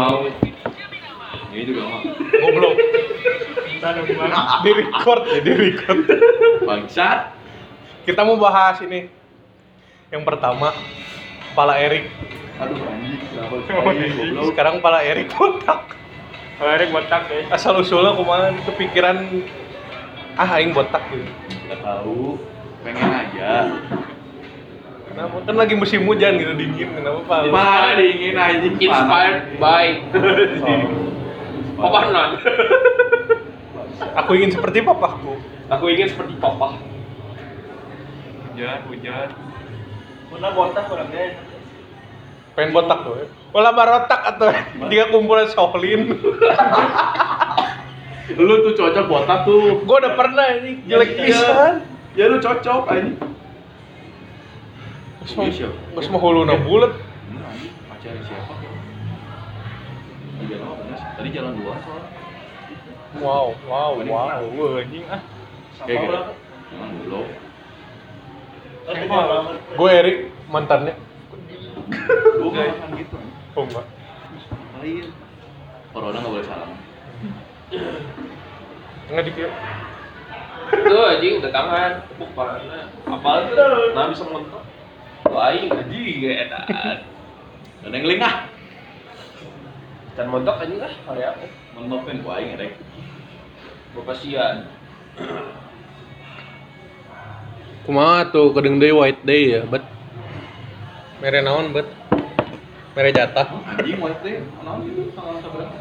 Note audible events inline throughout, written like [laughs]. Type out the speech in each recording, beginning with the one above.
mau. Ini juga mau. Goblok. Di record ya, di record. Bangsat. Kita mau bahas ini. Yang pertama, Pala Erik. Aduh anjing, kenapa Oh, goblok. Sekarang Pala Erik botak. Kalau Erik botak ya. Asal usulnya ke mana kepikiran ah aing botak gitu. Gak tahu. Pengen aja. Kenapa? Kan lagi musim hujan gitu dingin, kenapa Pala? Mana dingin anjing Inspired by Oh. [laughs] Papa Non. Aku ingin seperti papaku. Aku ingin seperti Papa. Hujan, hujan. Mana botak orangnya? Pengen botak tuh. ya. Wala barotak atau dia kumpulan Sohlin. Lu tuh cocok botak tuh. Gua udah pernah ini jelek Iya. pisan. Ya lu cocok anjing. Geus mah huluna bulet. Bener anjing, pacarnya siapa? Tadi jalan dua soalnya. Wow, wow, wow. Wah, anjing ah. Kayak gitu. Emang belum. Gue Erik mantannya. Makan gitu. Oh enggak. Lain. Corona nggak boleh salam. Enggak dikira. Tuh anjing udah tangan, tepuk parana. Apal tuh? Nah bisa montok. Anjing gak enak. Dan yang link ah. Dan montok anjing ah, hari apa? Menopin gua aing rek. Bapak sian. Kumaha tuh kedeng deui white day ya, bet. Mere naon, bet? Mere jatah. Anjing white day. Naon gitu tanggal seberapa?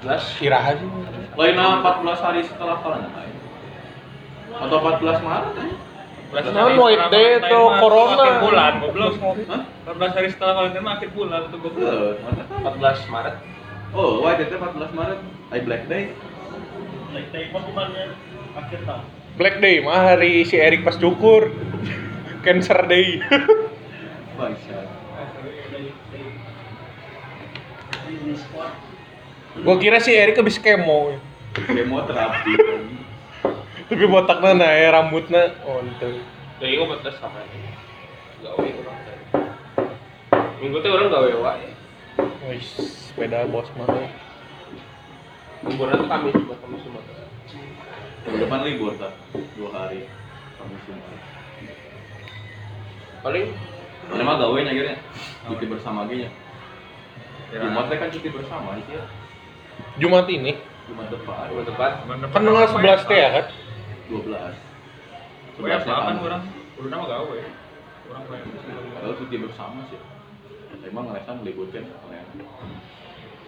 14 Iraha sih. Lain 14 hari setelah corona lain. Atau 14 Maret ya? Naon white day itu corona. Akhir bulan, goblok. Hah? 14 hari setelah karantina mah akhir bulan tuh goblok. Eh, mana kan? 14 Maret. Oh, white day 14 Maret. I Black Day. Like take mah bukannya akhir tahun. Black day mah hari si Erik pas cukur. [laughs] Cancer day. [laughs] Bangsat. Gua kira si Erik habis kemo. Kemoterapi. [laughs] Tapi botaknya nah, ya, rambutnya oh itu. Jadi gue 14 sama ini. Gawe orang tadi. Minggu teh orang gawe wae. Wih, sepeda bos mah. Liburan tuh Kamis buat kamu semua. Minggu depan libur tak? Dua hari. Kamu semua. Paling Mana mah gawe akhirnya. Cuti bersama aja nya. Jumat teh kan cuti bersama sih ya. Jumat ini Jumat depan. minggu depan. kan tanggal 11 teh ya kan? 12. Gue apa kan orang? Udah nama gawe. Orang lain. Kalau cuti bersama sih. Emang ngelesan kan kalian.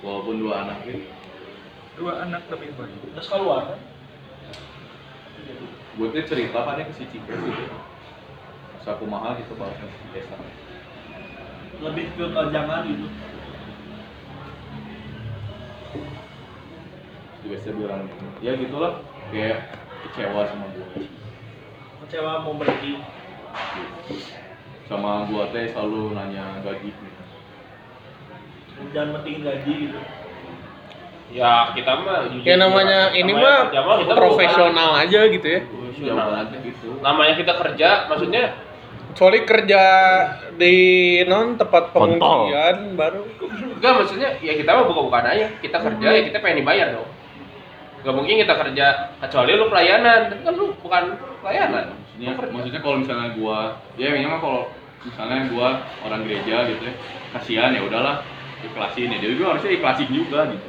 Walaupun dua anak gitu. Dua anak lebih banyak. Terus keluar kan? Gue tuh cerita kan ke si Cika gitu. Saku mahal gitu kalau si desa. Lebih ke kejangan gitu. Biasa bilang ya gitulah kayak kecewa sama gue. Kecewa mau berhenti. Sama gue teh selalu nanya gaji. Jangan pentingin gaji gitu. Ya kita mah jujur Ya namanya juga. ini Namanya mah kita profesional aja gitu ya. Jauh banget gitu. bukan- Namanya kita kerja, maksudnya Soalnya kerja di non tempat pengungsian baru enggak maksudnya ya kita mah buka-bukaan aja. Kita kerja ya kita pengen dibayar dong. Gak mungkin kita kerja kecuali lu pelayanan, tapi kan lu bukan pelayanan. Maksudnya, maksudnya kalau misalnya gua, ya memang kalau misalnya gua orang gereja gitu ya, kasihan ya udahlah ikhlasin ya. Dia juga harusnya ikhlasin juga gitu.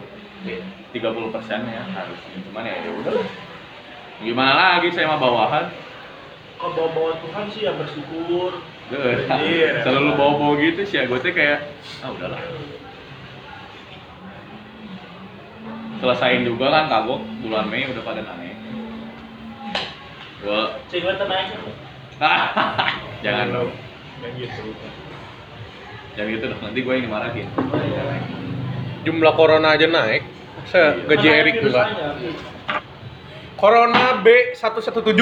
Tiga puluh persen ya harusnya. Cuman ya ya udahlah. Gimana lagi saya mah bawahan. Kalau bawa-bawa Tuhan sih ya bersyukur. Gak, Iya. selalu bawa-bawa gitu sih ya. Gue tuh kayak, ah udahlah. Selesain juga kan kagok bulan Mei udah pada naik. Gua, Cewek naik kan? [laughs] jangan dong. Dan gitu. Jangan gitu dong, nanti gue yang dimarahin. jumlah corona aja naik. Iya. gaji Mana Erik enggak. aja. Corona B117.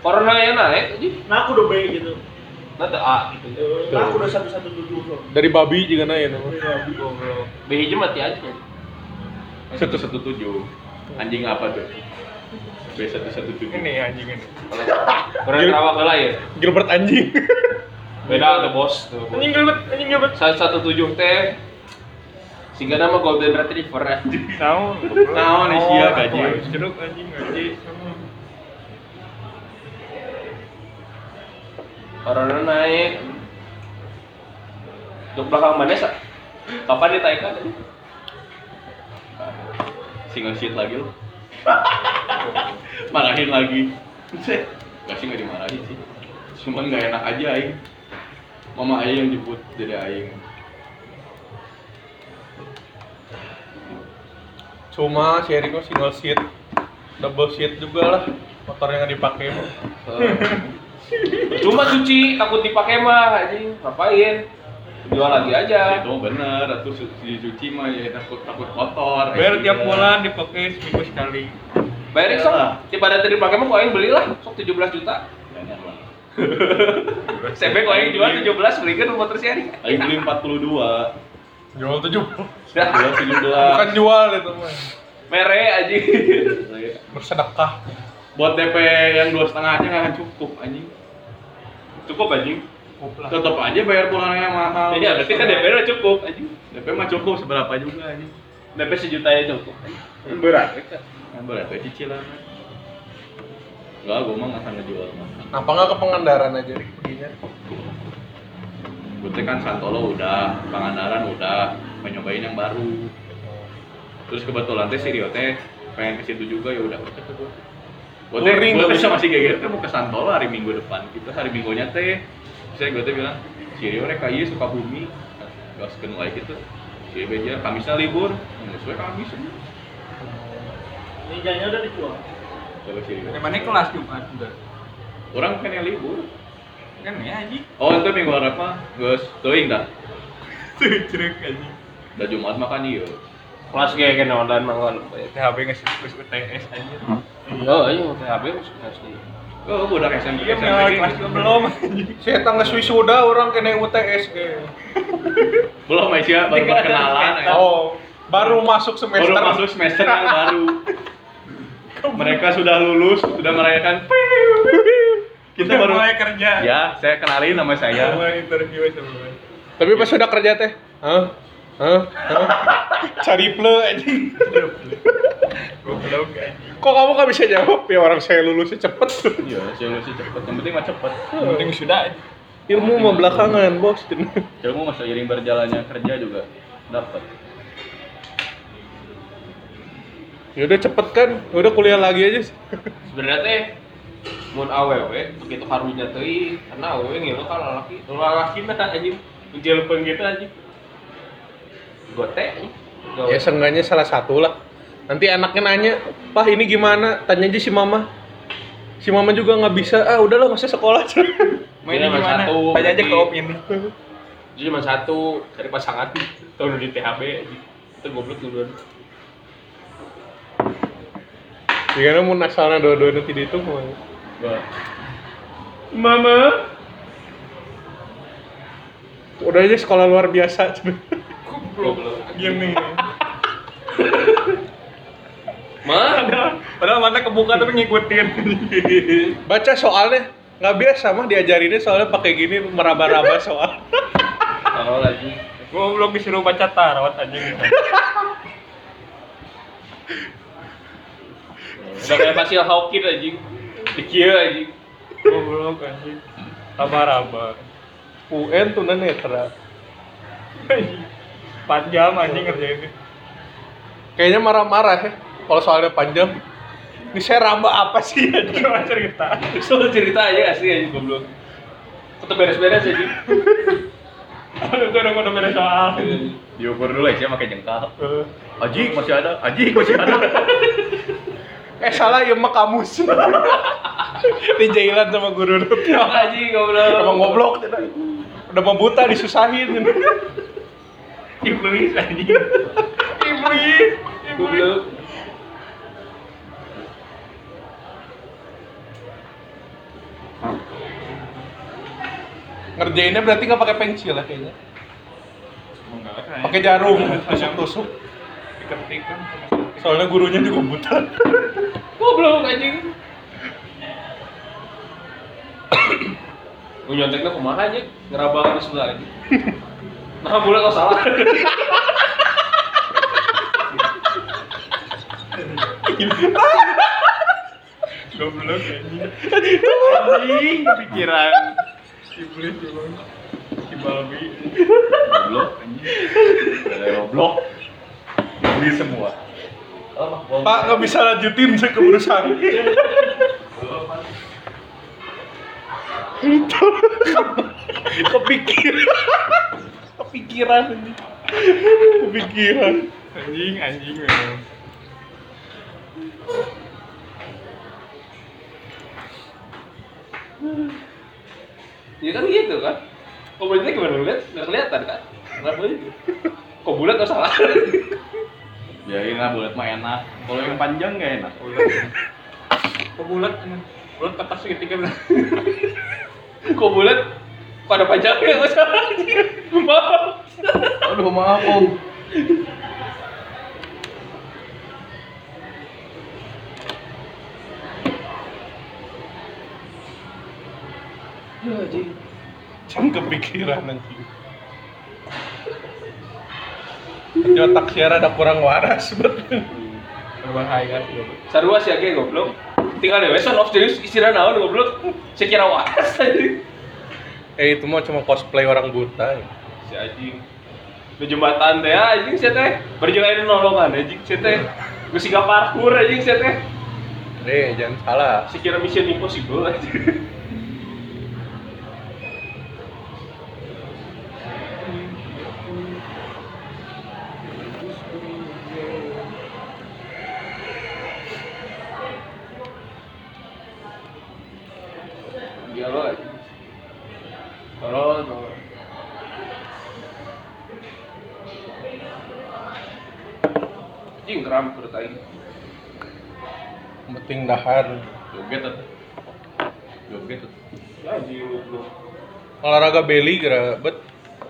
Corona yang naik aja. Nah aku udah B gitu. Nanti A gitu. Nah aku udah satu satu tujuh loh. Dari babi juga naik nama. B hiji mati aja. Satu satu tujuh. Anjing apa tuh? B satu satu tujuh. Ini anjing ini. Orang Sarawak lah ya. Gilbert anjing. Beda tuh bos. Tuh, bos. Anjing gilbet, anjing gilbet. Satu satu tujuh teh Sehingga nama Golden Retriever anjing. Naon? Naon nih sia gaji. Jeruk anjing gaji. Corona naik. Untuk belakang mana sa? Kapan ditaikkan? Single shit lagi lu. [laughs] Marahin lagi. Gak sih gak dimarahin sih. Cuman gak enak aja aing. Mama aing yang jemput jadi aing. Cuma si Eriko single seat, double seat juga lah motor yang dipakai mah. [laughs] Cuma cuci takut dipakai mah anjing. Ngapain? Jual lagi aja. Itu bener, atau dicuci mah ya takut takut kotor. Biar Aing tiap juga. bulan dipakai seminggu sekali. Bayarin sok. Tiba ada dipakai mah kau yang belilah. Sok 17 juta. CB [laughs] kau yang jual 17 belikan motor seri. Aing beli 42. Jual tujuh, Jual 17. bukan jual itu mah. Mere anjing. [laughs] Bersedekah. Buat DP yang dua setengah aja nggak cukup anjing. Cukup anjing. Tetap aja bayar pulangnya mahal. Iya, berarti kan DP udah cukup anjing. DP mah cukup seberapa juga anjing. DP sejuta ya cukup. Berat. Kan berapa cicilan? Enggak, gua mah nggak akan ngejual mah. Apa nggak ke Pangandaran aja perginya? Gue kan Santolo udah, Pangandaran udah, mau nyobain yang baru. Terus kebetulan teh si Rio teh pengen ke situ juga ya udah kita ke. Gue gue teh sama si Geger teh mau ke Santolo hari Minggu depan. Kita hari Minggunya teh, saya gue bilang, si Rio rek ieu suka bumi, gaskeun wae gitu. Si Beja Kamisnya libur, nggak sesuai Kamis. Ninjanya udah dijual. Coba si Rio. Mana kelas Jumat udah. Orang kan yang libur. Kan ya anjing. Oh, itu minggu apa? Gus, teuing dah. Tuh jeruk anjing. Da Jumat makan ieu. Kelas kayak kena online mangga THB ngasih terus UTS anjing. Oh, iya THB masuk asli. Oh, budak SMP Iya, gitu. kelas juga belum. [laughs] Saya tangga wisuda orang kena UTS ge. Belum Aisyah, baru berkenalan. ya. Oh, baru masuk semester. Baru masuk semester yang baru. Mereka sudah lulus, sudah merayakan. Kita Udah baru mulai kerja. Ya, saya kenalin nama saya. Mulai interview sebelumnya. Tapi pas sudah kerja teh, hah? Hah? Cari ple anjing. Goblok anjing. Kok kamu gak bisa jawab? Ya orang saya lulusnya cepet. Iya, saya lulus cepet. Yang penting mah cepet. Penting sudah. Ilmu mah belakangan, bos. Ilmu masa iring berjalannya kerja juga dapat. Ya udah cepet kan, Ya udah kuliah lagi aja. Sebenarnya teh mun awewe begitu karunya teuing karena awewe ngilu kan lalaki lalaki nah anjing menjelpeun gitu anjing gote Ya seenggaknya salah satu lah. Nanti anaknya nanya, Pak ini gimana? Tanya aja si mama. Si mama juga nggak bisa. Ah udahlah masih sekolah. [laughs] Mainnya Ini mah gimana? satu, Tanya aja ke ini. Itu cuma satu dari pasangan tahun di THB itu goblok duluan Jika mau nasalnya dua-duanya tidak itu mau. Mama. Udah aja sekolah luar biasa. [laughs] goblok Gini. mah Padahal mata kebuka tapi ngikutin. Baca soalnya nggak biasa mah diajarinnya soalnya pakai gini meraba-raba soal. kalau lagi Gua belum disuruh baca tarot anjing. udah kayak Basil Hawkins anjing dikieu anjing Goblok anjing. Raba-raba. UN tuh netra. Anjing. [laughs] 4 jam anjing ngerjainnya. Kayaknya marah-marah ya kalau soalnya panjang. Ini saya raba apa sih? [laughs] Cuma cerita. Soal cerita aja asli aja goblok tetep beres-beres aja Itu [laughs] udah udah beda soal. Diukur dulu Aisyah pakai jengkal. Eh, Ajik masih ada, Ajik masih ada. [laughs] eh salah ya mah kamus. Dijailan sama guru anjing goblok Emang goblok. Udah mau buta disusahin. Iblis anjing. Iblis. goblok Ngerjainnya berarti nggak pakai pensil ya kayaknya. Pakai jarum, tusuk-tusuk. Diketik kan. Soalnya gurunya juga buta. goblok anjing Gue nyonteknya kumaha aja, ngerabang di sebelah aja [laughs] Nah, boleh kok salah. Goblok ya. anjing. Pikiran. Iblis emang. Kibabi. Goblok anjing. Goblok. Ini semua. Pak nggak bisa lanjutin saya keburusan. Itu kepikiran kepikiran ini, kepikiran. Anjing, anjing memang. Ya kan gitu kan. Kok bulatnya gimana lihat? Nggak kelihatan kan? Kenapa itu? Kok bulat atau salah? Ya ini lah bulat mah enak. Kalau yang panjang nggak enak. Kok bulat? Bulat atas segitiga. Kok bulat? Pada panjangnya nggak salah. Maaf. Aduh maaf om. Cuma kepikiran nanti. Di otak si ada kurang waras betul. Berbahaya. Sarua sih agak goblok. Tinggal deh, son of serius istirahat naon goblok. Saya kira waras tadi. Eh itu mah cuma cosplay orang buta. ya. Si anjing. Di jembatan teh anjing saya teh. Berjalan nolongan anjing saya teh. Gue sih parkur anjing teh. Eh jangan salah. Saya kira mission impossible anjing. [laughs] Dahar. Joget. Joget. Ya. Olahraga belly kira bet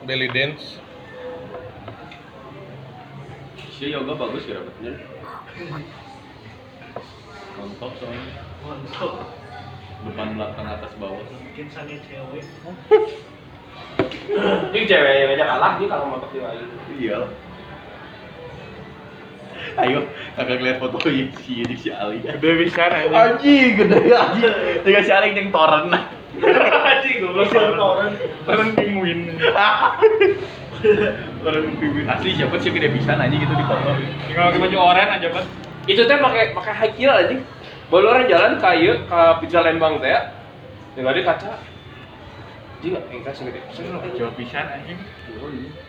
belly dance. Si yoga bagus ya dapetnya. Mantap soalnya. Mantap. Depan belakang atas bawah. Bikin sange cewek. [laughs] Ini cewek yang aja kalah dia kalau mau lagi. Iya. Ayo, kakak lihat foto si si si Ali. Gede bisa anjing. Anjing, gede anjing. Dengan si Ali yang toren. Anjing goblok. Masih orang. Orang penguin. [laughs] Toren pimpin asli siapa sih gede bisa anjing gitu di foto. Tinggal pakai baju oranye aja, Bat. Itu teh pakai pakai high heel anjing. Baru orang jalan kayu ke pizza Lembang teh ya. Tinggal di kaca. Anjing engkas segede. Jual pisan anjing.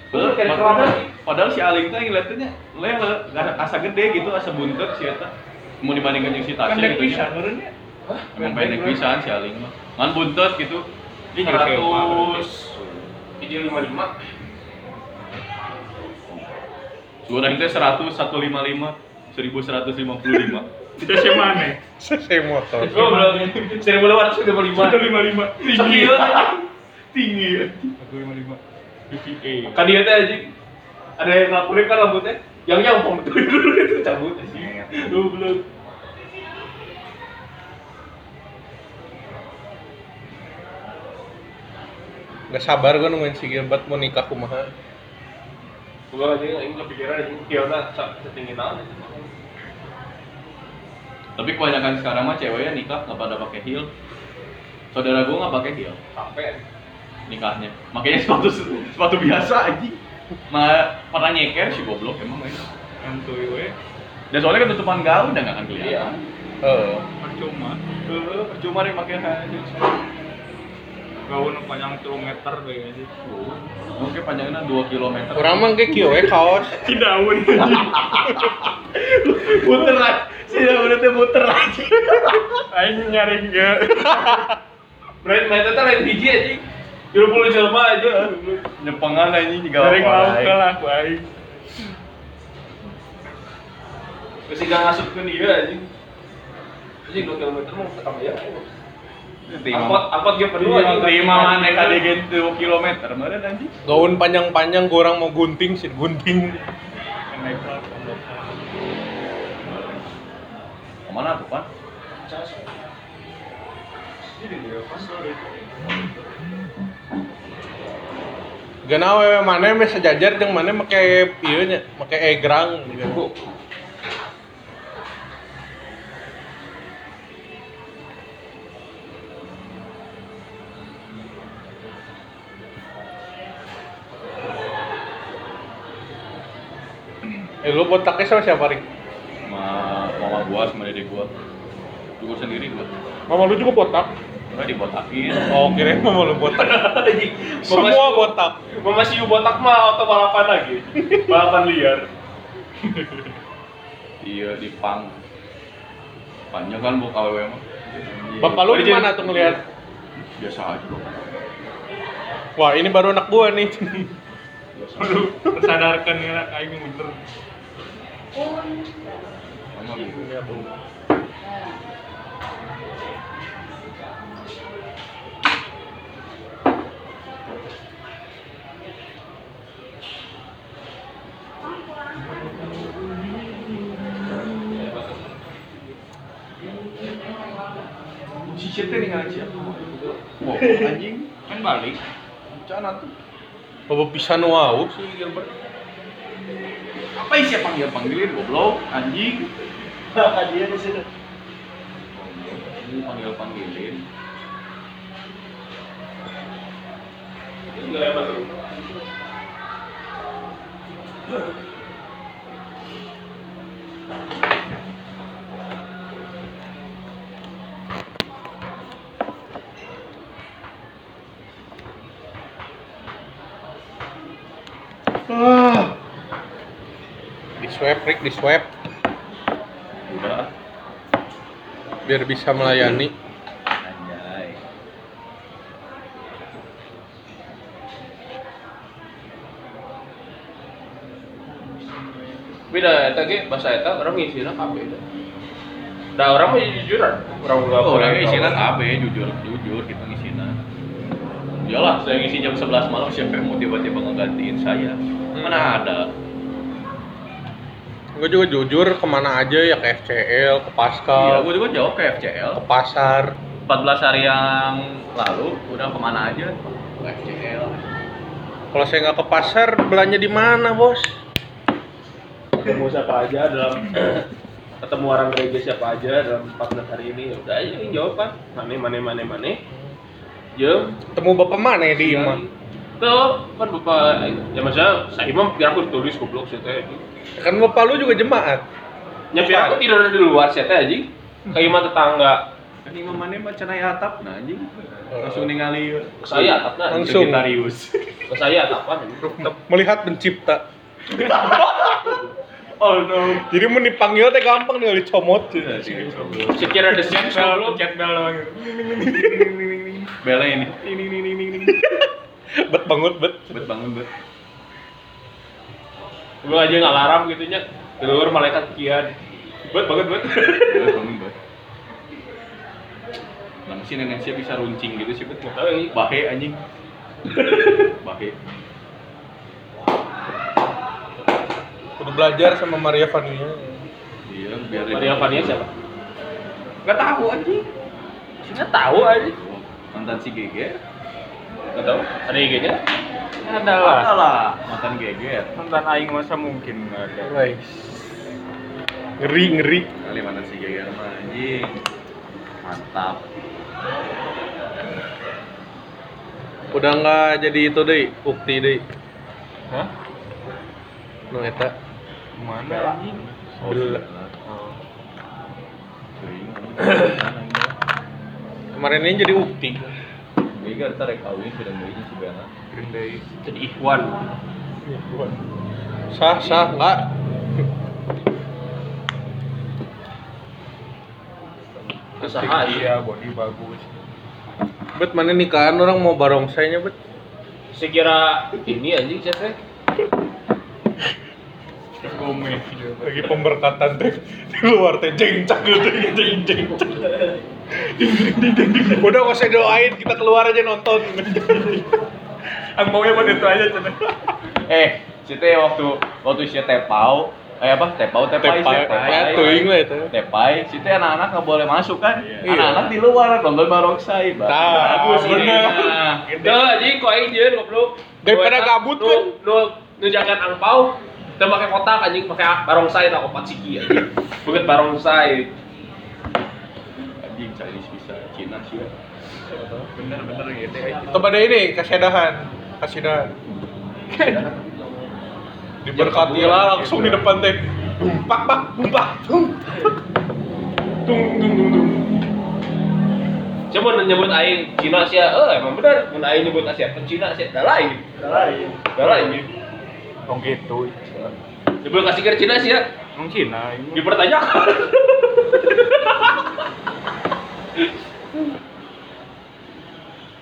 Betul, kayak padahal, padahal si Aling teh ngeliatnya lele, asa gede gitu, asa buntut si Eta. Mau dibandingkan yang si Tasya Pendek gitu pisan nya. urunnya. Emang pendek pisan si Aling mah. Man buntut gitu. Ini juga kayak emak, Seratus. Ini lima lima. Suara teh 100, 155, 1155. Kita sih [laughs] mana? Saya motor. Oh belum. Seribu lima ratus tiga puluh lima. Satu lima lima. Tinggi Tinggi. Satu lima lima. BPA. Kan dia teh anjing. Ada yang ngakurin kan rambutnya. Yang nyampong [laughs] betul dulu itu cabut anjing. Lu belum. Gak sabar gue nungguin si Gilbert mau nikah kumaha. Gua aja yang kepikiran anjing Fiona setinggi anjing. Tapi kebanyakan sekarang mah ceweknya nikah nggak pada pakai heel. Saudara gua nggak pakai heel Sampai nikahnya. Makanya sepatu sepatu biasa aja. Nah, pernah nyeker si goblok emang main. Santuy we. Dan soalnya kan tutupan gaun udah nggak akan Iya. kelihatan. Eh, Percuma. Eh, percuma deh pakai aja. Gaun panjang 3 meter kayak gitu. Mungkin panjangnya 2 km. orang mah kayak kieu we kaos. [laughs] Si daun. muter aja. Sih udah teh muter aja. Aing nyari ge. Brand main teh lain biji anjing. 20 jelema aja. Nyepengan aja juga Dari lauk ke lah ku aing. Masih gak ngasup ke dia anjing. Anjing 2 km mau ketemu ya. Angkot angkot dia penuh anjing. Lima mana kali gitu kilometer, kemarin anjing. Gaun panjang-panjang gue orang mau gunting sih gunting. Naik kelas pondok. Ke mana tuh pan? Gana wewe mana yang sejajar yang mana make iya nya, make egrang gitu. Eh lu botaknya sama siapa ring? Sama mama gua sama dede gua. Cukup sendiri gua. Mama lu juga botak? Gua dibotakin. Oh kirain mama lu botak. Semua botak. Mama Siu botak mah auto balapan lagi. Balapan liar. iya di pang panjang kan buka KWW mah Bapak lu gimana tuh ngeliat? biasa aja loh Wah ini baru anak gua nih. Aduh, tersadarkan ya aing bener. sama si Cete nih siapa? Mau anjing kan balik. Cana tuh. Bapak pisan sih Gilbert Apa isi panggil panggilin goblok anjing? Dia di situ. Ini panggil panggilin. Di swab Rik, di swab Udah. Biar bisa melayani Anjay. Beda eta ge bahasa eta orang ngisina kabeh dah. Da orang mah jujuran. Orang enggak Oh, orangnya isinya KB, jujur jujur kita ngisina. Iyalah, saya ngisi jam 11 malam siapa yang mau tiba-tiba ngegantiin saya? Mana ada? Gue juga jujur ke mana aja ya ke FCL, ke Iya, Pascal, gue juga jawab ke FCL. ke pasar 14 hari yang lalu udah ke mana aja? Ke FCL. Kalau saya nggak ke pasar, belanja di mana bos? ketemu siapa aja dalam [coughs] ketemu orang gereja siapa aja dalam 14 hari ini ya udah aja yang jawab kan mane mane mane mane ya Ketemu bapak mana ya di imam? Tuh kan bapak ya maksudnya saya mah biar aku tulis goblok sih teh Kan bapak lu juga jemaat. ya biar aku tidur di luar sih teh aja kayak tetangga Kan imam mana mah cenai atap nah anjing. Langsung ningali saya atapnya Langsung. Sekretarius. ke saya atapan Melihat pencipta. [laughs] Oh no. Jadi mau dipanggil teh gampang nih dicomot. secara desain goblok Chat bel doang gitu. Bela ini. [laughs] Bet banget bet. Bet bangun bet. gue aja ngalaram gitu nya keluar malaikat kian buat banget buat Bet bangun bet. Nang si nenek sih bisa runcing gitu sih bet. tahu ini Bahe anjing. [laughs] Bahe. Udah belajar sama Maria Vania. Iya, biar Maria Vania siapa Gak tahu anjing. Saya tahu aja Mantan si Geger. Nggak tahu ada IG-nya Ada lah. Ada lah, mantan Geger. Mantan aing masa mungkin nggak ada. Guys. Ngeri ngeri. Kali mantan si Geger mah anjing. Mantap. Udah nggak jadi itu deh, ukti deh. Hah? Nu eta. Mana anjing? Oh, Bela. Oh. [coughs] Kemarin ini jadi ukti. Geger ntar kawin sudah belinya si Bella. Green Day. jadi Ikhwan Sah sah nggak? usaha Iya, body bagus. Bet mana nikahan orang mau barongsainya bet? sekira ini anjing siapa Gomez. Lagi pemberkatan teh di luar teh jeng cak gitu jeng jeng. Udah gak usah doain kita keluar aja nonton. Ang maunya buat itu aja cenah. Eh, teh waktu waktu si tepau, eh apa? Tepau, tepai, Tepai, tepai, tuing lah itu. Tepai, si teh anak-anak nggak boleh masuk kan? Iya. Anak-anak di luar nonton barongsai. Bagus ini. bener. Nah, Tuh anjing kok aing jeun goblok Daripada gabut, kan? nu nu jagat angpau teu make kotak anjing pakai barongsai tak opat siki anjing bukan barongsai Bisa, Cina sih. Bener-bener gitu. Coba deh ini kasidahan, kasidahan. Diberkati lah langsung di depan teh. Bumpak, bak, bumpak, bum. tung tung tung tung Coba nyebut aing Cina sih, eh emang benar. Mun aing nyebut Asia pun Cina sih, dah lain, Udah lain. dah lain. Oh gitu. Coba kasih ke Cina sih ya, Mungkin nah. dipertanyakan. [laughs]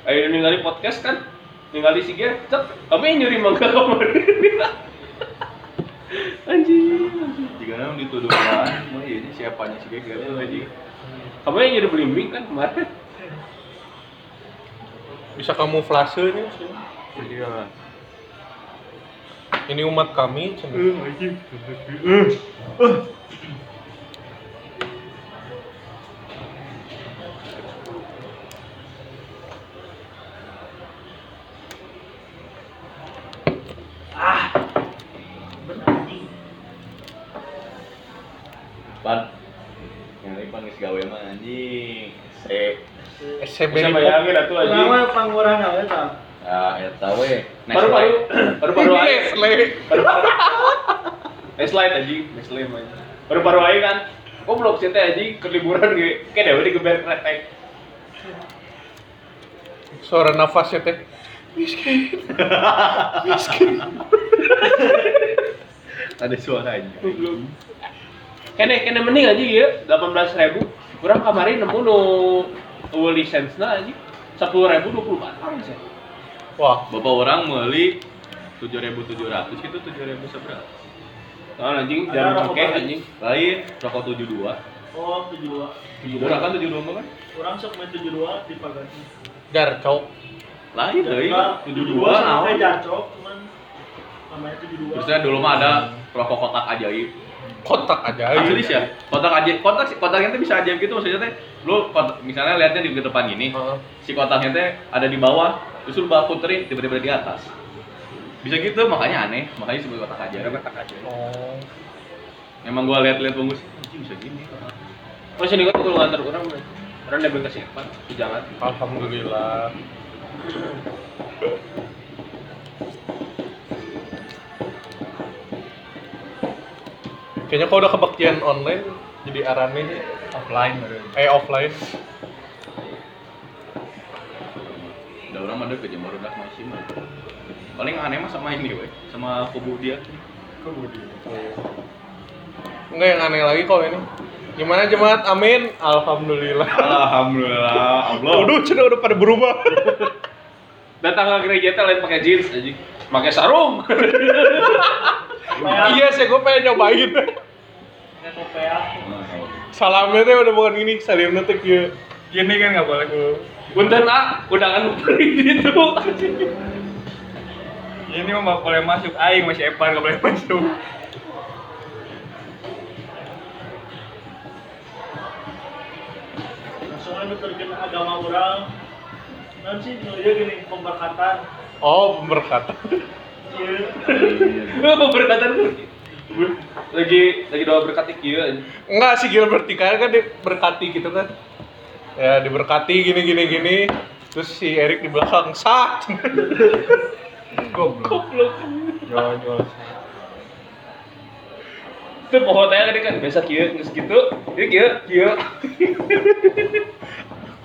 Ayo ningali podcast kan, ningali si Ger, cek, kami yang nyuri mangga kamar. [laughs] Anjing. Jika nang dituduh lah, mau ini siapanya sih kayak gitu aja. Kamu yang nyuri belimbing kan kemarin? Bisa kamuflase nih. Iya. Ini umat kami. cenderung. Pan, Se, SCB Bisa bayangin atuh Kurang anjing. mah pangurang ya tah. ah eta we. Baru-baru, baru-baru aja. Nestle. Nestlite anjing, Nestle mah. Baru-baru aja kan. Goblok sih teh anjing ke liburan ge. Kayak dewe digeber kretek. Suara nafasnya teh. ada suaranya. Kene kene mending aja ya, 18.000. Kurang kemarin nemu nu nu lisensna aja. 10.000 20 batang sih. Wah, Bapak orang meuli 7.700 itu 7.000 seberapa? Nah, anjing jangan pakai anjing. Lain rokok 72. Oh, 72. Murah kan 72 mah kan? Kurang sok main 72 di pagasi. darcok. Lain deui. 72 Kayak naon? jacok cuman namanya 72. Terusnya dulu mah ada rokok kotak ajaib. Kotak aja. Asli sih ya. Kotak ajaib, kotak sih kotaknya tuh bisa ajaib gitu maksudnya teh. Lu kotak- misalnya lihatnya di depan gini, Heeh. si kotaknya teh ada di bawah, terus lu bawa puterin tiba-tiba di atas. Bisa gitu, makanya aneh, makanya disebut kotak ajaib. Oh. Emang gua lihat-lihat bungkus, anjing bisa gini. Masih nih kalau ngantar orang orang nebeng ke siapa? Jangan. Alhamdulillah. [laughs] Kayaknya kalau udah kebaktian online jadi arane Offline. eh offline. Udah orang ada ke Jember udah masih mah. Paling aneh mah sama ini weh, sama kubu dia. Enggak yang aneh lagi kalau ini. Gimana jemaat? Amin. Alhamdulillah. Alhamdulillah, Allah. Waduh, cina udah pada berubah. Datang ke gereja teh lain pakai jeans anjing. Pakai sarung. [laughs] iya sih, gue pengen nyobain. Salamnya tuh udah bukan ini, salimnya tuh kayak Gini kan nggak boleh. Punten ah, undangan beli gitu. Ini mah nggak boleh masuk. Aing masih Epan nggak boleh masuk. Aja nuturkeun agama orang. Nanti dia gini pemberkatan. Oh, berkat. Iya. [laughs] Lu berkatan lagi lagi doa berkat kieu anjing. Enggak sih gila vertikal kan diberkati gitu kan. Ya diberkati gini gini gini. Terus si Erik di belakang sah. [laughs] Goblok. Goblok. Jual jual. Itu pohon teh tadi kan biasa kieu geus kitu. Ieu kieu kieu. [laughs]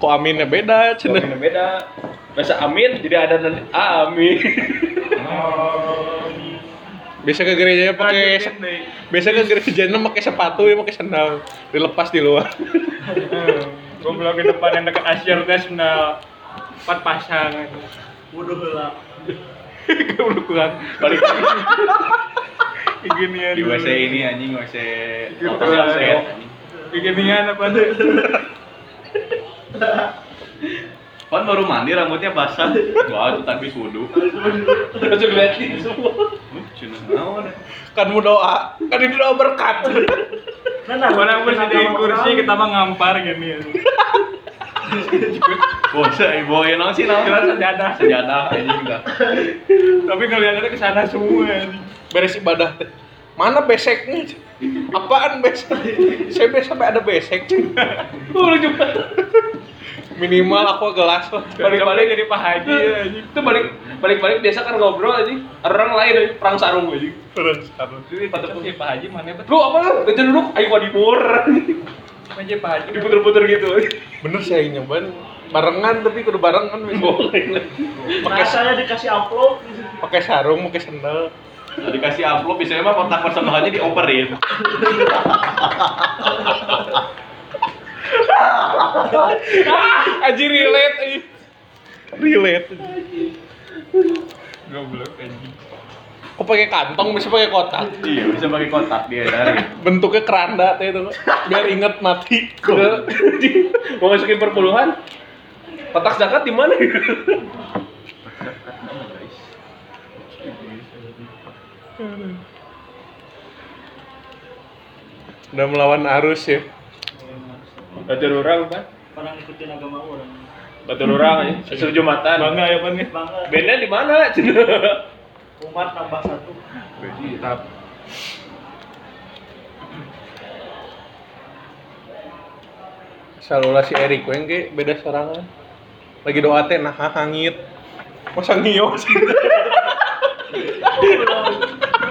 Kok aminnya beda Cina cina. beda. Biasa amin jadi ada nanti amin. [laughs] Biasa ke gerejanya pakai biasa ke gerejanya pakai sepatu ya pakai sandal dilepas di luar. Goblok di depan yang dekat Asyir teh sendal empat pasang. Wuduh heula. Goblok kurang. Balik lagi. Gini ya. Di WC ini anjing WC Gitu lah, WC, ya. apa tuh? Pan baru mandi rambutnya basah. Wah, itu tanpa wudhu. Langsung liatin semua. Cina naon. Kan mau doa, kan ini doa berkat. Nah, nah, Orang agama kursi kita mah ngampar gini ya. [laughs] Bosa, ibu ya naon sih naon? Kira sejadah. Sejadah anjing enggak. Tapi ngeliatnya ke sana semua. Beres ibadah teh. Mana beseknya? Apaan besek? Saya biasa sampai ada besek. Oh, lu coba. Minimal aku gelas. Balik-balik jadi Pak Haji ya anjing. Itu balik balik-balik biasa kan ngobrol aja. Orang lain aja perang sarung aja. Terus harus. Jadi Pak Haji mana bet? Lu apa lu? Kerja dulu, ayo wadimur. Aja Pak Haji. Diputer-puter gitu. Bener sih nyobain barengan tapi kudu barengan Boleh. Nah, saya dikasih amplop. pakai sarung pakai sendal Nah, dikasih amplop biasanya mah kontak personalnya dioperin. [laughs] [laughs] aji relate aji relate Goblok anjing. kok pakai kantong bisa pakai kotak iya, bisa pakai kotak dia [laughs] dari. bentuknya keranda teh itu biar inget mati Mau masukin perpuluhan? Kotak zakat di mana? udah melawan arus ya Batur orang kan? Orang ikutin agama orang. Batur orang aja. Sesuatu Jumatan. Bangga ya pan. Bangga. Bandnya di mana? [laughs] Umat nambah satu. Tetap. Salula si Erik weng ge beda serangan lagi doa teh nah hangit masa ngio sih [laughs]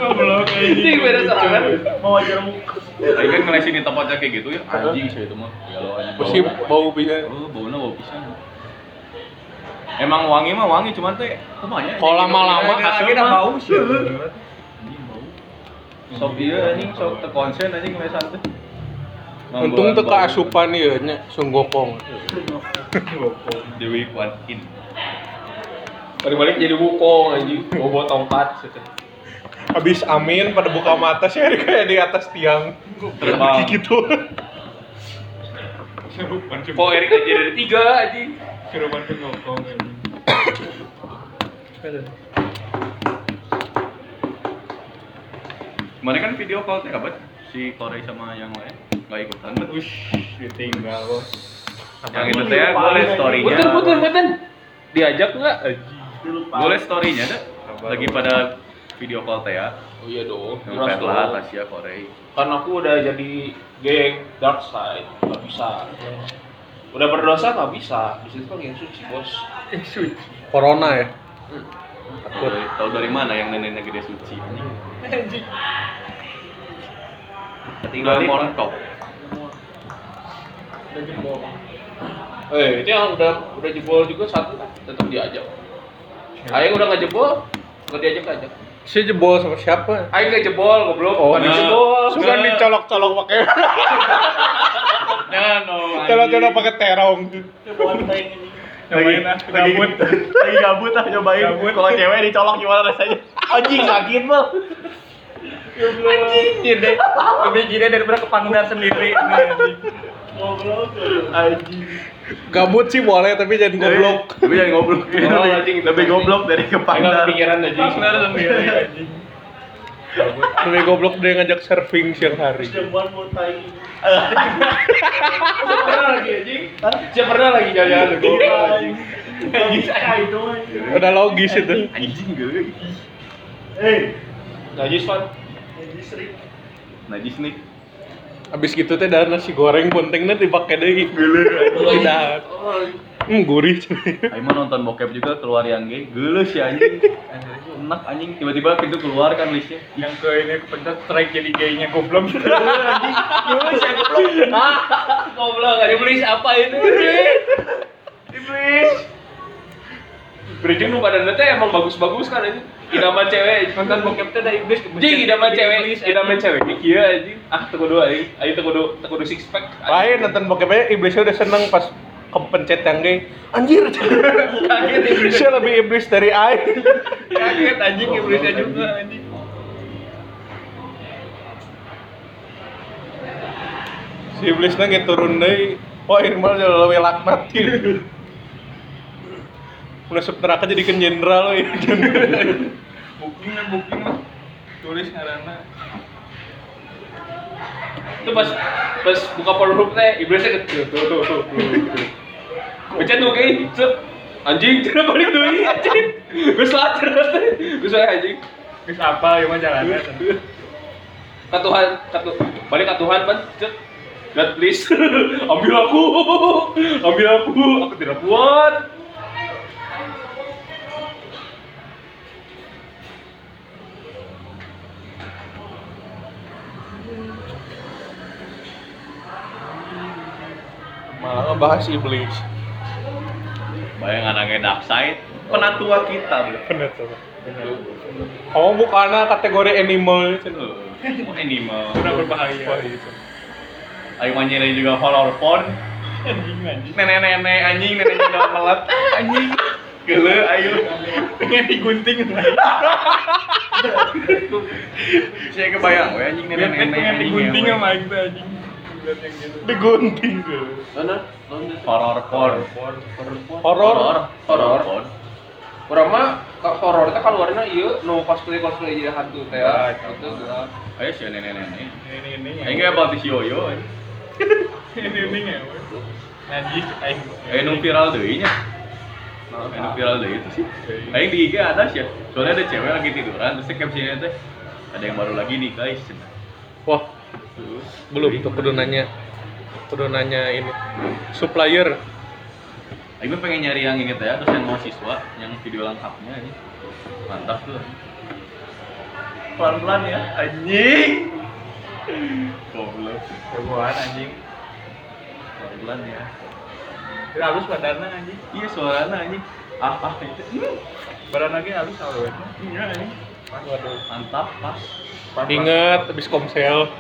Goblok Ini beda serangan. Mau jeruk. Tadi kan ngelesin di tempatnya kayak gitu ya, anjing sih itu mah. Ya lo anjing. pasti bau bisa Oh, baunya bau pisan. Emang wangi mah wangi, cuman teh kumanya. Kalau lama-lama hasil mah bau sih. Sok iya anjing, sok terkonsen anjing ngelesan teh. untung tuh keasupan ya nya sunggokong Dewi Kwan In. Balik-balik jadi wukong anjing. Bawa bawa tongkat. Habis amin pada buka mata si Erik kayak di atas tiang Terbang. gitu sih. Kok Erik aja dari tiga anjing. Serupan tuh ngokong anjing. Kemarin kan video call teh abad si Korey sama yang lain nggak ikutan bet. Ush, ditinggal bos. Yang itu teh liat story-nya. Betul betul betul. Diajak nggak? Liat story-nya deh. Lagi pada video call teh ya. Oh iya dong. Yang dong. Tasya, Korey. Kan aku udah jadi geng dark side, nggak bisa. Udah berdosa nggak bisa. Di situ kan yang suci bos. Suci. corona ya Tahu dari, tahu dari mana yang neneknya gede suci? Anjing. Tinggal montok. Udah jempol. Eh itu yang udah udah jebol juga satu kan tetap diajak. Ayo udah nggak jebol, nggak diajak aja. Si jebol sama siapa Ayo nggak jebol, goblok. Oh, nah. jebol. suka dicolok-colok pakai Nah, no. colok-colok pakai terong Coba tayang ini. Ah, gabut. Lagi gabut ah nyobain. Kalau cewek dicolok gimana rasanya? Anjing sakit bal. Anjing deh. Lebih gila daripada kepangdar sendiri. Goblok. Anjing. gabut sih boleh tapi jangan goblok Tapi jangan goblok. [laughs] Oh, anjing. Lebih goblok dari aja. Kepangdar sendiri anjing. lebih goblok dia ngajak surfing siang hari tai. Pernah lagi anjing. Siapa pernah lagi? Anjing. Bisa itu anjing. udah logis itu Anjing gue. Eh, Najis Van. anjing sering. Najis nih. Abis gitu teh ada nasi goreng pentingnya dipakai deh tidak hmm gurih Ayo mah nonton bokep juga keluar yang gay. Geuleuh sih anjing. Enak anjing tiba-tiba pintu keluar kan listnya. Yang ke ini kepencet strike jadi gaynya goblok. Goblok, [laughs] gak dibeli apa ini? Iblis. Bridging nu badan teh emang bagus-bagus kan ini. Idaman cewek, Nonton bokep teh ada iblis Jing, idaman cewek, idaman cewek kieu anjing. Ah, teu kudu aing. Aing teu kudu teu kudu six pack. lain nonton bokepnya iblisnya udah seneng pas kepencet yang gay anjir [laughs] Kaget iblis. saya lebih iblis dari aing [laughs] Kaget anjing iblisnya juga anjing. si iblisnya nggak turun deh wah ini malah jadi lebih laknat gitu [laughs] Masuk neraka jadi jenderal ya. Booking lah booking lah. Tulis ngaranna. Itu pas pas buka Pornhub teh iblisnya ke tuh tuh tuh. Baca tuh kayak cep. Anjing, [laughs] cara balik deui anjing. Geus lacer teh. Geus wae anjing. Geus apa ya mah jalannya. Katuhan, katu balik ke Tuhan pan cep. God please, [laughs] ambil aku, ambil aku, aku tidak kuat. Malah ngebahas iblis. Bayang anaknya dark side, penatua kita. bro. Bener tuh. Oh bukan kategori animal. Oh, animal. Udah berbahaya. Itu. Ayo manyirin juga horror porn. Anjing anjing. Nenek-nenek anjing, nenek udah melet. Anjing. Gele, ayo. Pengen digunting. Saya kebayang, we anjing Pengen nenek-nenek pengen anjing. digunting ngewe. sama itu anjing. Gitu. Digunting tuh. Mana? Horror porn. Horor. Horror porn. Orang mah horor itu keluarnya iya no cosplay cosplay jadi hantu teh. Ah, Itu geus. Ayo si nenek-nenek. Ini ini ya. Ayo nggak about si yoyo. Ini ini ya. aing. Ayo nu viral deh nya. Ayo nu viral deh itu sih. Ayo di IG ada sih. Soalnya ada cewek lagi tiduran, terus captionnya teh ada yang baru lagi nih guys. Wah, belum tuh kudu nanya. Kudu nanya ini. Supplier. Ayo pengen nyari yang ini teh, ya, terus yang mahasiswa, yang video lengkapnya ini. Mantap tuh. Pelan-pelan ya, anjing. Goblok. Hebohan anjing. Pelan-pelan ya. Tidak halus badannya anjing. Iya suaranya anjing. Ah, ah itu. Hmm. Badan lagi halus awet. Iya anjing. Waduh, mantap, pas. Ingat habis komsel.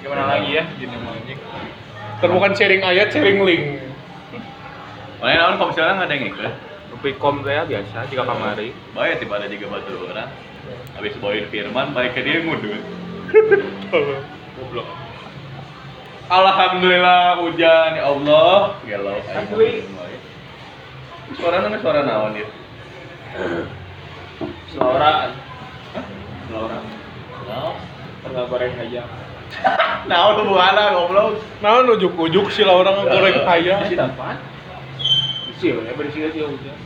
Gimana lagi ya gini bukan sharing ayat, sharing link. Makanya naon kalau misalnya nggak ada yang ikut, Rupikom teh biasa jika kamari. baik tiba ada juga batu orang. Habis bawain firman, baik ke dia ngudut. Goblok. Alhamdulillah hujan ya Allah. Galau. Asli. Suara nang suara naon ya? Seloraan. Naon? Enggak goreng aja. [laughs] Naon tuh buana goblok. Nah, ujuk-ujuk sih lah orang goreng kaya. Isi dapat. Isi ya, bersih sih hujan.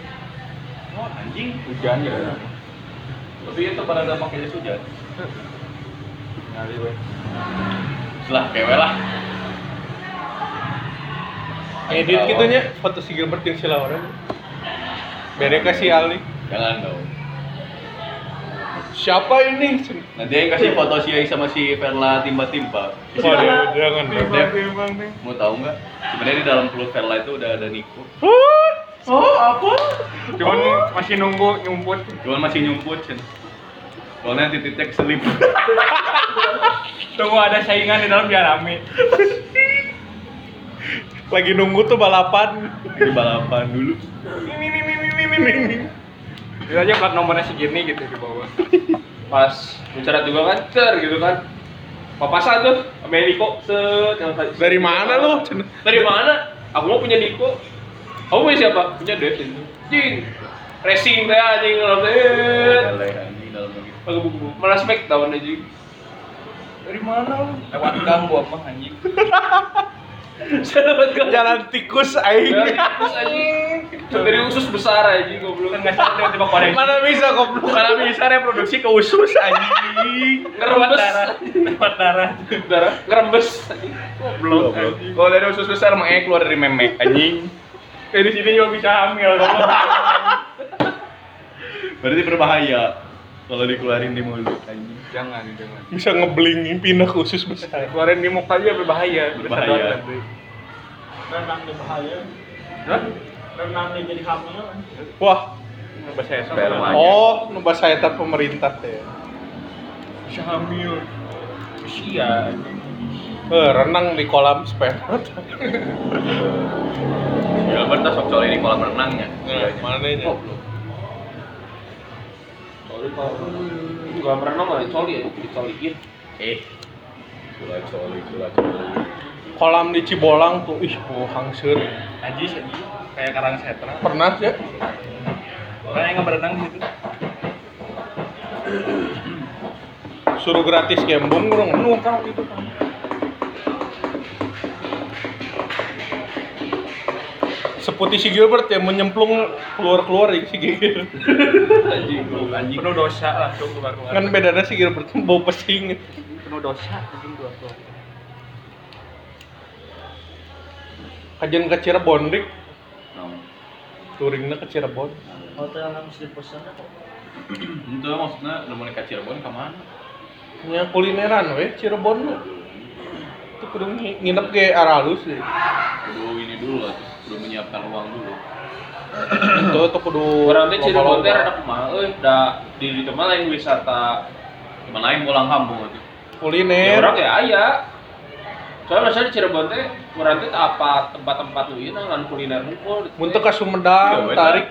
Oh, anjing. Hujan ya. Tapi itu pada ada pakai jas hujan. Ngali weh. Setelah kewe lah. Edit gitunya foto si Gilbert yang sila orang. Beda kasih Ali. Jangan dong. Siapa ini? Nanti yang kasih foto si Ai sama si Verla timba-timba. Waduh, jangan deh. Nih. mau tahu nggak? Sebenarnya di dalam peluk Verla itu udah ada Niko. Oh, apa? Cuman masih nunggu nyumput. Cuman masih nyumput, Cen. Soalnya titik-titik selip. [laughs] Tunggu ada saingan di dalam biar rame. Lagi nunggu tuh balapan. Di balapan dulu. Itu aja plat nomornya segini gitu di bawah. Pas bicara juga kan, ter gitu kan. Papasan tuh, sama Niko, set. Dari mana lu? Dari mana? Aku mau punya Niko. Kamu punya siapa? Punya Dev itu. Jing. Racing teh anjing teh. Dalam lagi. Pakai buku. Malah spek tahun anjing. Dari mana lu? Lewat gang gua mah anjing. [laughs] Saya dapat gak? Jalan tikus aing. Terus anjing. Dari usus besar anjing goblok. Kan nggak sadar tiba korek. Mana bisa goblok? Karena bisa reproduksi ke usus anjing. Ngerembes. darah. Lewat darah. Darah ngerembes. Goblok. Kalau dari usus besar mah eh keluar dari memek anjing. Eh di sini juga bisa hamil. Berarti berbahaya kalau dikeluarin di mulut anjing. Jangan, jangan. Bisa ngeblingin pindah ke usus besar. Keluarin di muka aja berbahaya. Berbahaya. renang di bahaya Hah? renang di jadi hamil Wah, Bahasa Sperma. oh, nubah saya pemerintah teh. Bisa hamil. Usia. Eh, renang di kolam sperma. Gilbert sok coli di kolam renangnya. Nah, mana nya? Coli kalau nggak pernah nggak coli ya, dicoliin. Eh. Cula coli, cula coli. Kolam di Cibolang tuh, ih, oh, hangsur. Najis anjing. Kayak karang setra. Pernah ya? Orang yang nggak berenang di situ. Suruh gratis gembung, kurang Penuh kan waktu itu kan. seputih si Gilbert ya menyemplung keluar-keluar ya si Gilbert. Anjing anjing. Penuh dosa langsung keluar keluar kan bedanya si Gilbert bau pesing. Penuh dosa anjing keluar keluar kajian ke Cirebon dik no. touringnya ke Cirebon. Oh, Hotel yang harus dipesan kok. Itu maksudnya udah mau ke Cirebon ke mana ya kulineran weh Cirebon itu kudu ngi- nginep ke Aralus deh. Kudu ini dulu lah, kudu menyiapkan uang dulu. Itu tuh kudu Orang teh Cirebon teh rada kumaha euy, da di di mah lain wisata. Gimana lain pulang kampung itu? Ya kuliner. orang ya aya. Soalnya misalnya di Cirebon teh teh teu apa tempat-tempat nu ieu ngan kuliner hungkul. Mun teu ka Sumedang, we, tarik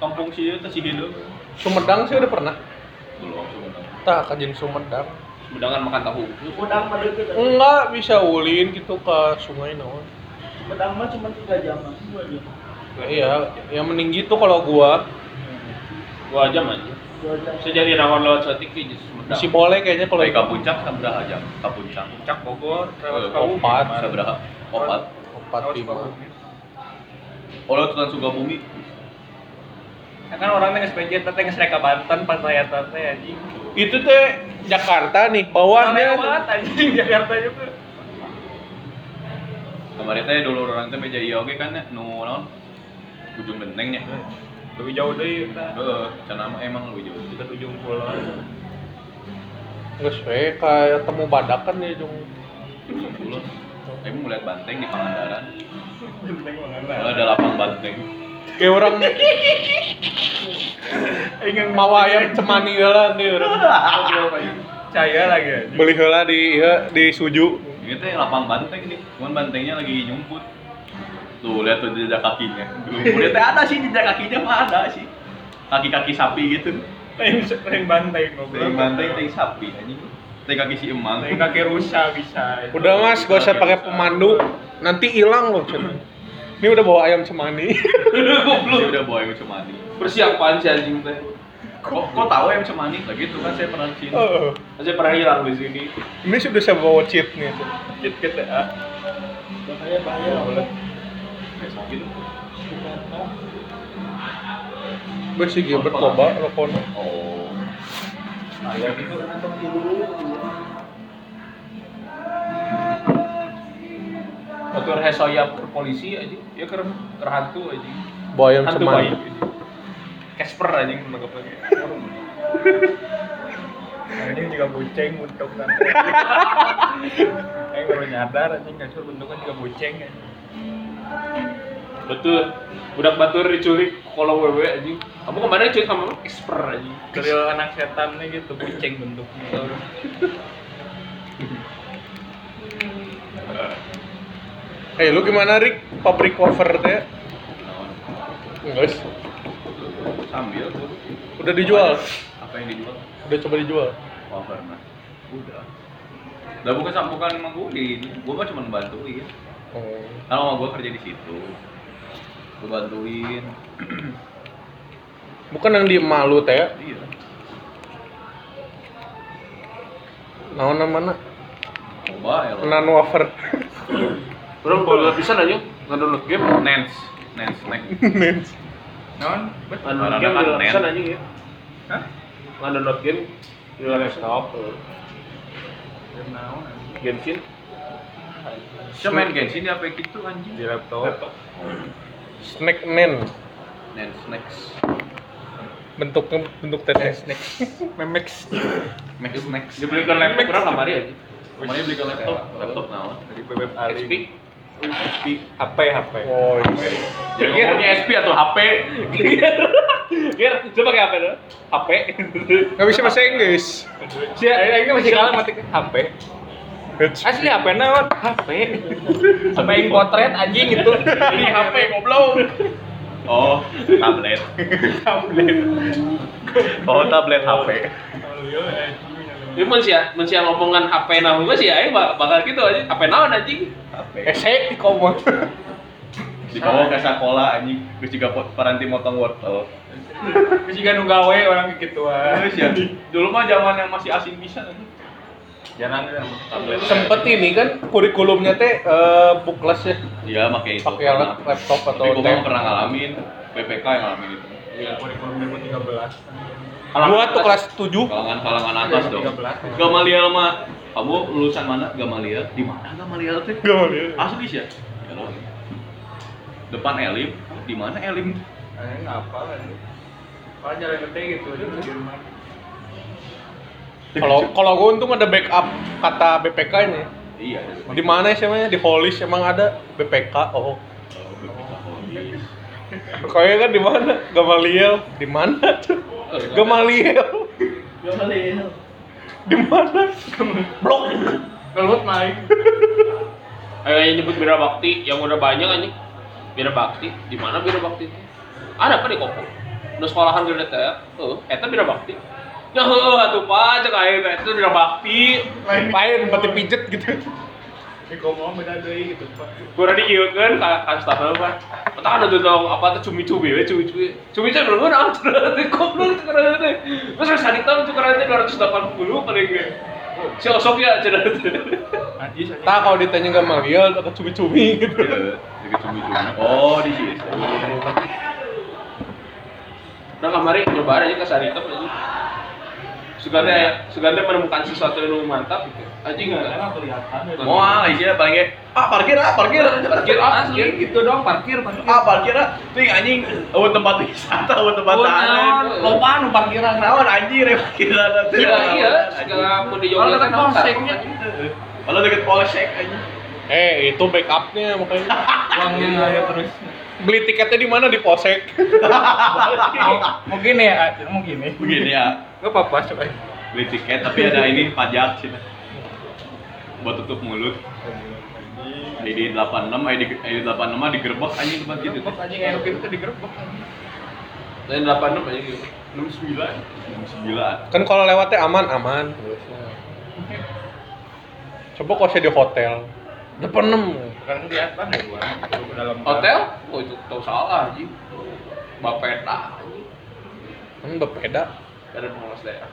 Kampung sih itu sih hidup. Sumedang sih udah pernah. Belum sebentar. Tah kajian Sumedang. Semedangan makan tahu. Sumedang mah deket. Enggak bisa ulin gitu ke sungai naon. Sumedang mah cuma 3 jam, dua jam. Iya, yang mending gitu kalau gua Dua jam aja. Dua jam. Sejadi nawan lewat Sotik di Sumedang. masih boleh kayaknya kalau ke puncak sabaraha jam? Ke puncak. Cak Bogor, Eh, lewat Sukabumi. Opat. Sabaraha? Opat. empat Lewat lima. Oh, tuan Sukabumi. Ya kan orang teh geus PJ teh geus rek ka Banten pantai eta teh anjing. Itu teh Jakarta nih, bawahnya Lewat anjing [laughs] Jakarta juga. Kemarin teh dulu orang teh meja iya oge kan ya, nu naon? Ujung bentengnya. Lebih jauh deui eta. Heeh, cenah emang lebih jauh. Dekat ujung pulau. Geus we kayak temu badak kan ya jung. Dulu. Tapi mau lihat banteng di Pangandaran. Benteng Kalau mana? ada lapang banteng. Kayak orang ingin mawa ayam cemani heula nih orang. Caya lagi. Beli heula di ieu di suju. Ini teh lapang banteng nih. Cuman bantengnya lagi nyumput. Tuh, lihat tuh jejak kakinya. Lumpurnya teh ada sih jejak kakinya mah ada sih. Kaki-kaki sapi gitu. Bantai Teh goblok. banteng teh sapi anjing. Teh kaki si emang. Lain kaki rusa bisa. Udah mas, gak usah pakai pemandu. Nanti hilang loh cenah. Ini udah bawa ayam cemani. Dia udah bawa yang cemani. Persiapan si anjing teh. Kok kok tahu yang cemani? Lagi itu kan saya pernah di sini. Eh, Saya pernah hilang di sini. ini sudah saya bawa cheat nih. Kit kit ah. Bahaya bahaya. Besok gitu. Gue sih Gilbert loba telepon. Oh. Nah, ya gitu nonton dulu. Motor hesoya ke polisi aja. Ya keur hantu aja. Bawa ayam Hantu cemani. baik. Casper aja menangkap lagi. Ini juga buceng untuk nanti. Yang baru nyadar anjing kasur bentuknya juga buceng ya. Betul. Budak batur diculik kalau wewe anjing. Kamu kemarin culik sama Casper anjing. Dari anak setan nih gitu buceng bentuknya. [laughs] Eh lu gimana Rick? Pabrik cover teh? Enggak sih. Sambil tuh. Udah dijual. Apa yang dijual? Udah coba dijual. Oh, pernah. Udah. Udah bukan sampukan emang gue di gue mah cuma bantuin. Oh. Kalau sama gue kerja di situ, gue bantuin. [clears throat] Bukan yang di malu teh. Iya. Naon namanya? Coba ya. Nan wafer. Orang boleh bisa aja ngedownload game. Nens, [laughs] Nens, Nens. Non? Ngedownload Karena game kan di laptop aja ya. Hah? Ngedownload game di laptop. Game naon, anjing? Genshin Siapa main Genshin di apa gitu anjing? Di laptop. Snack nen. Nens, Next. Bentuknya bentuk tenis. Memex. Next. dibelikan laptop kurang kamari aja. Kemarin beli ke laptop, laptop naon? Dari bebek Ali. SP. HP HP. Oh, Jadi ngomongnya SP atau HP? Ger, coba pakai apa tuh? HP. nggak bisa bahasa Inggris. Si ini masih kalah mati HP. Asli HP naon? HP. [laughs] Sampai yang potret anjing itu. Ini HP goblok. Oh, tablet. [laughs] Tablet. Oh, tablet HP. Ini mun sia, mun sia ngomongan HP naon gua sih aing bak- bakal gitu aja. HP naon anjing? HP. Esek di koma. Di [laughs] bawah ke sekolah anjing, terus juga paranti motong wortel. Terus juga nu gawe orang gitu Terus ya, dulu mah zaman yang masih asing bisa anjing. Jarang ya. Sempet ini kan kurikulumnya teh eh, bukles ya. Iya, pakai itu. Pakai laptop atau Tapi gua pernah ngalamin PPK yang ngalamin itu. Iya, kurikulum 2013. Gua tuh kelas 7 Kalangan-kalangan atas dong. 13. Gamaliel mah, kamu lulusan mana? Gamaliel. Di mana Gamaliel mau dia. Asli sih ya. Ya depan Elim di mana Elim Anjing apa lagi? Kalau jalan gede gitu. Kalau kalau gue untung ada backup kata BPK ini. iya Di mana sih emangnya? Di Holis emang ada BPK. Oh. Kayaknya kan di mana? Gamaliel. Di mana tuh? [laughs] Gamaliel. Boleh. Di mana? Blok. Kelut main. Kayak nyebut bira bakti yang udah banyak anjing. Bira bakti, di mana bira bakti itu? Ada apa di Kopo? Nu sekolahan gede teh. Heeh, eta bira bakti. Ya heueuh atuh Pak, cek teh itu bira bakti. Lain berarti pijet gitu. Ini ngomong beda deui gitu, Pak. Kurang diieukeun ka ka staff Pak. Eta kan ada dong apa tuh cumi-cumi we cumi-cumi. Cumi-cumi belum ada kok belum tukeran teh. Terus hari tahun tukeran teh 280 paling ge. Si osok ya aja. Tak kalau ditanya Gamaliel atau cumi-cumi gitu. Iya, deket cumi-cumi. Oh, di situ. Nah kemarin nyoba aja ke Sarita aja. Suganda Suganda menemukan sesuatu yang mantap gitu. Aja nggak. Kelihatan ya. Mau ah, isinya paling kayak, ah parkir ah, parkir, Parkir asli gitu dong, parkir parkir. ah parkir ah, tuh yang anjing, oh tempat wisata, oh tempat Oh, tahanan, loba nu parkiran. naon anjing ya parkiran. Iya, iya, segala mau di Jogja kan polseknya. Kalau deket polsek anjing. Eh, itu backupnya makanya. [laughs] Uangnya ngalir terus. Beli tiketnya di mana? Di mau [laughs] gini ya, mau gini. Begini ya, Gak apa-apa, coba. beli tiket tapi ada ini pajak sih. Buat tutup mulut. ID 86, ID, ID 86 mah digerebek anjing tempat gitu. Gerbek anjing enak itu tuh digerebek. Dan 86 aja gitu. 69. Kan kalau lewatnya aman, aman. Coba kalau saya di hotel. Depan 6. Kan kelihatan ya gua. Dalam Hotel? Oh itu tau salah aja. Bapeta anjing. Kan bepeda. Ada pengawas daerah.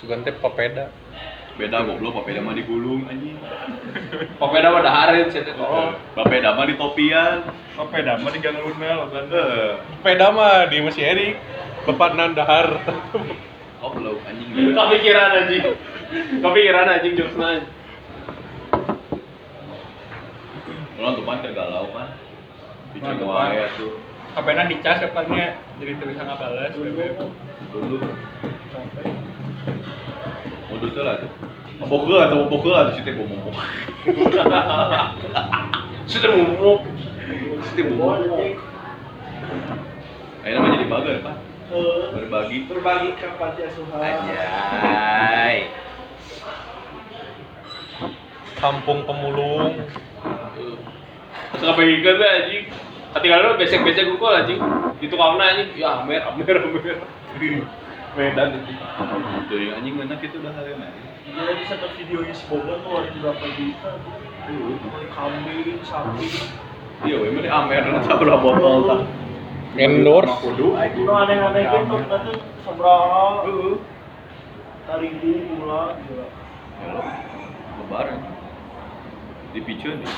Sugante papeda. Beda goblok, papeda mah digulung anjing. Popeda mah dahareun sih teh. Oh, papeda mah di topian. Apa dama di gang Luna kan. Eh, Sepeda mah di Masjid Erik. Bapak Nandahar. goblok anjing. Kepikiran anjing. Kepikiran anjing jokesna. Kalau tupan galau kan. Bicara wae tuh. HP-nya dicas depannya jadi tulisan balas. Dulu. Modus tuh lah tuh. Pokoknya atau pokoknya atau situ ngomong. Sudah ngomong. Situ ngomong. Akhirnya mah jadi bager pak. Eh, Berbagi. berbagi ke panti asuhan. Anjay. Kampung Pemulung. Sampai ikan tuh anjing. Ketika lu besek-besek gue anjing. Itu kamu anjing. Ya amer, amer, amer. Medan itu. Jadi anjing mana gitu udah hari ini. Dia bisa ke videonya si tuh ada berapa juta. Beli kambing, sapi. Iya, we mah di Amer nanti berapa botol tak. Endorse. Kudu Itu aneh-aneh gitu, nanti seberapa. Tarigu, gula, gila. Lebaran. Di picu nih.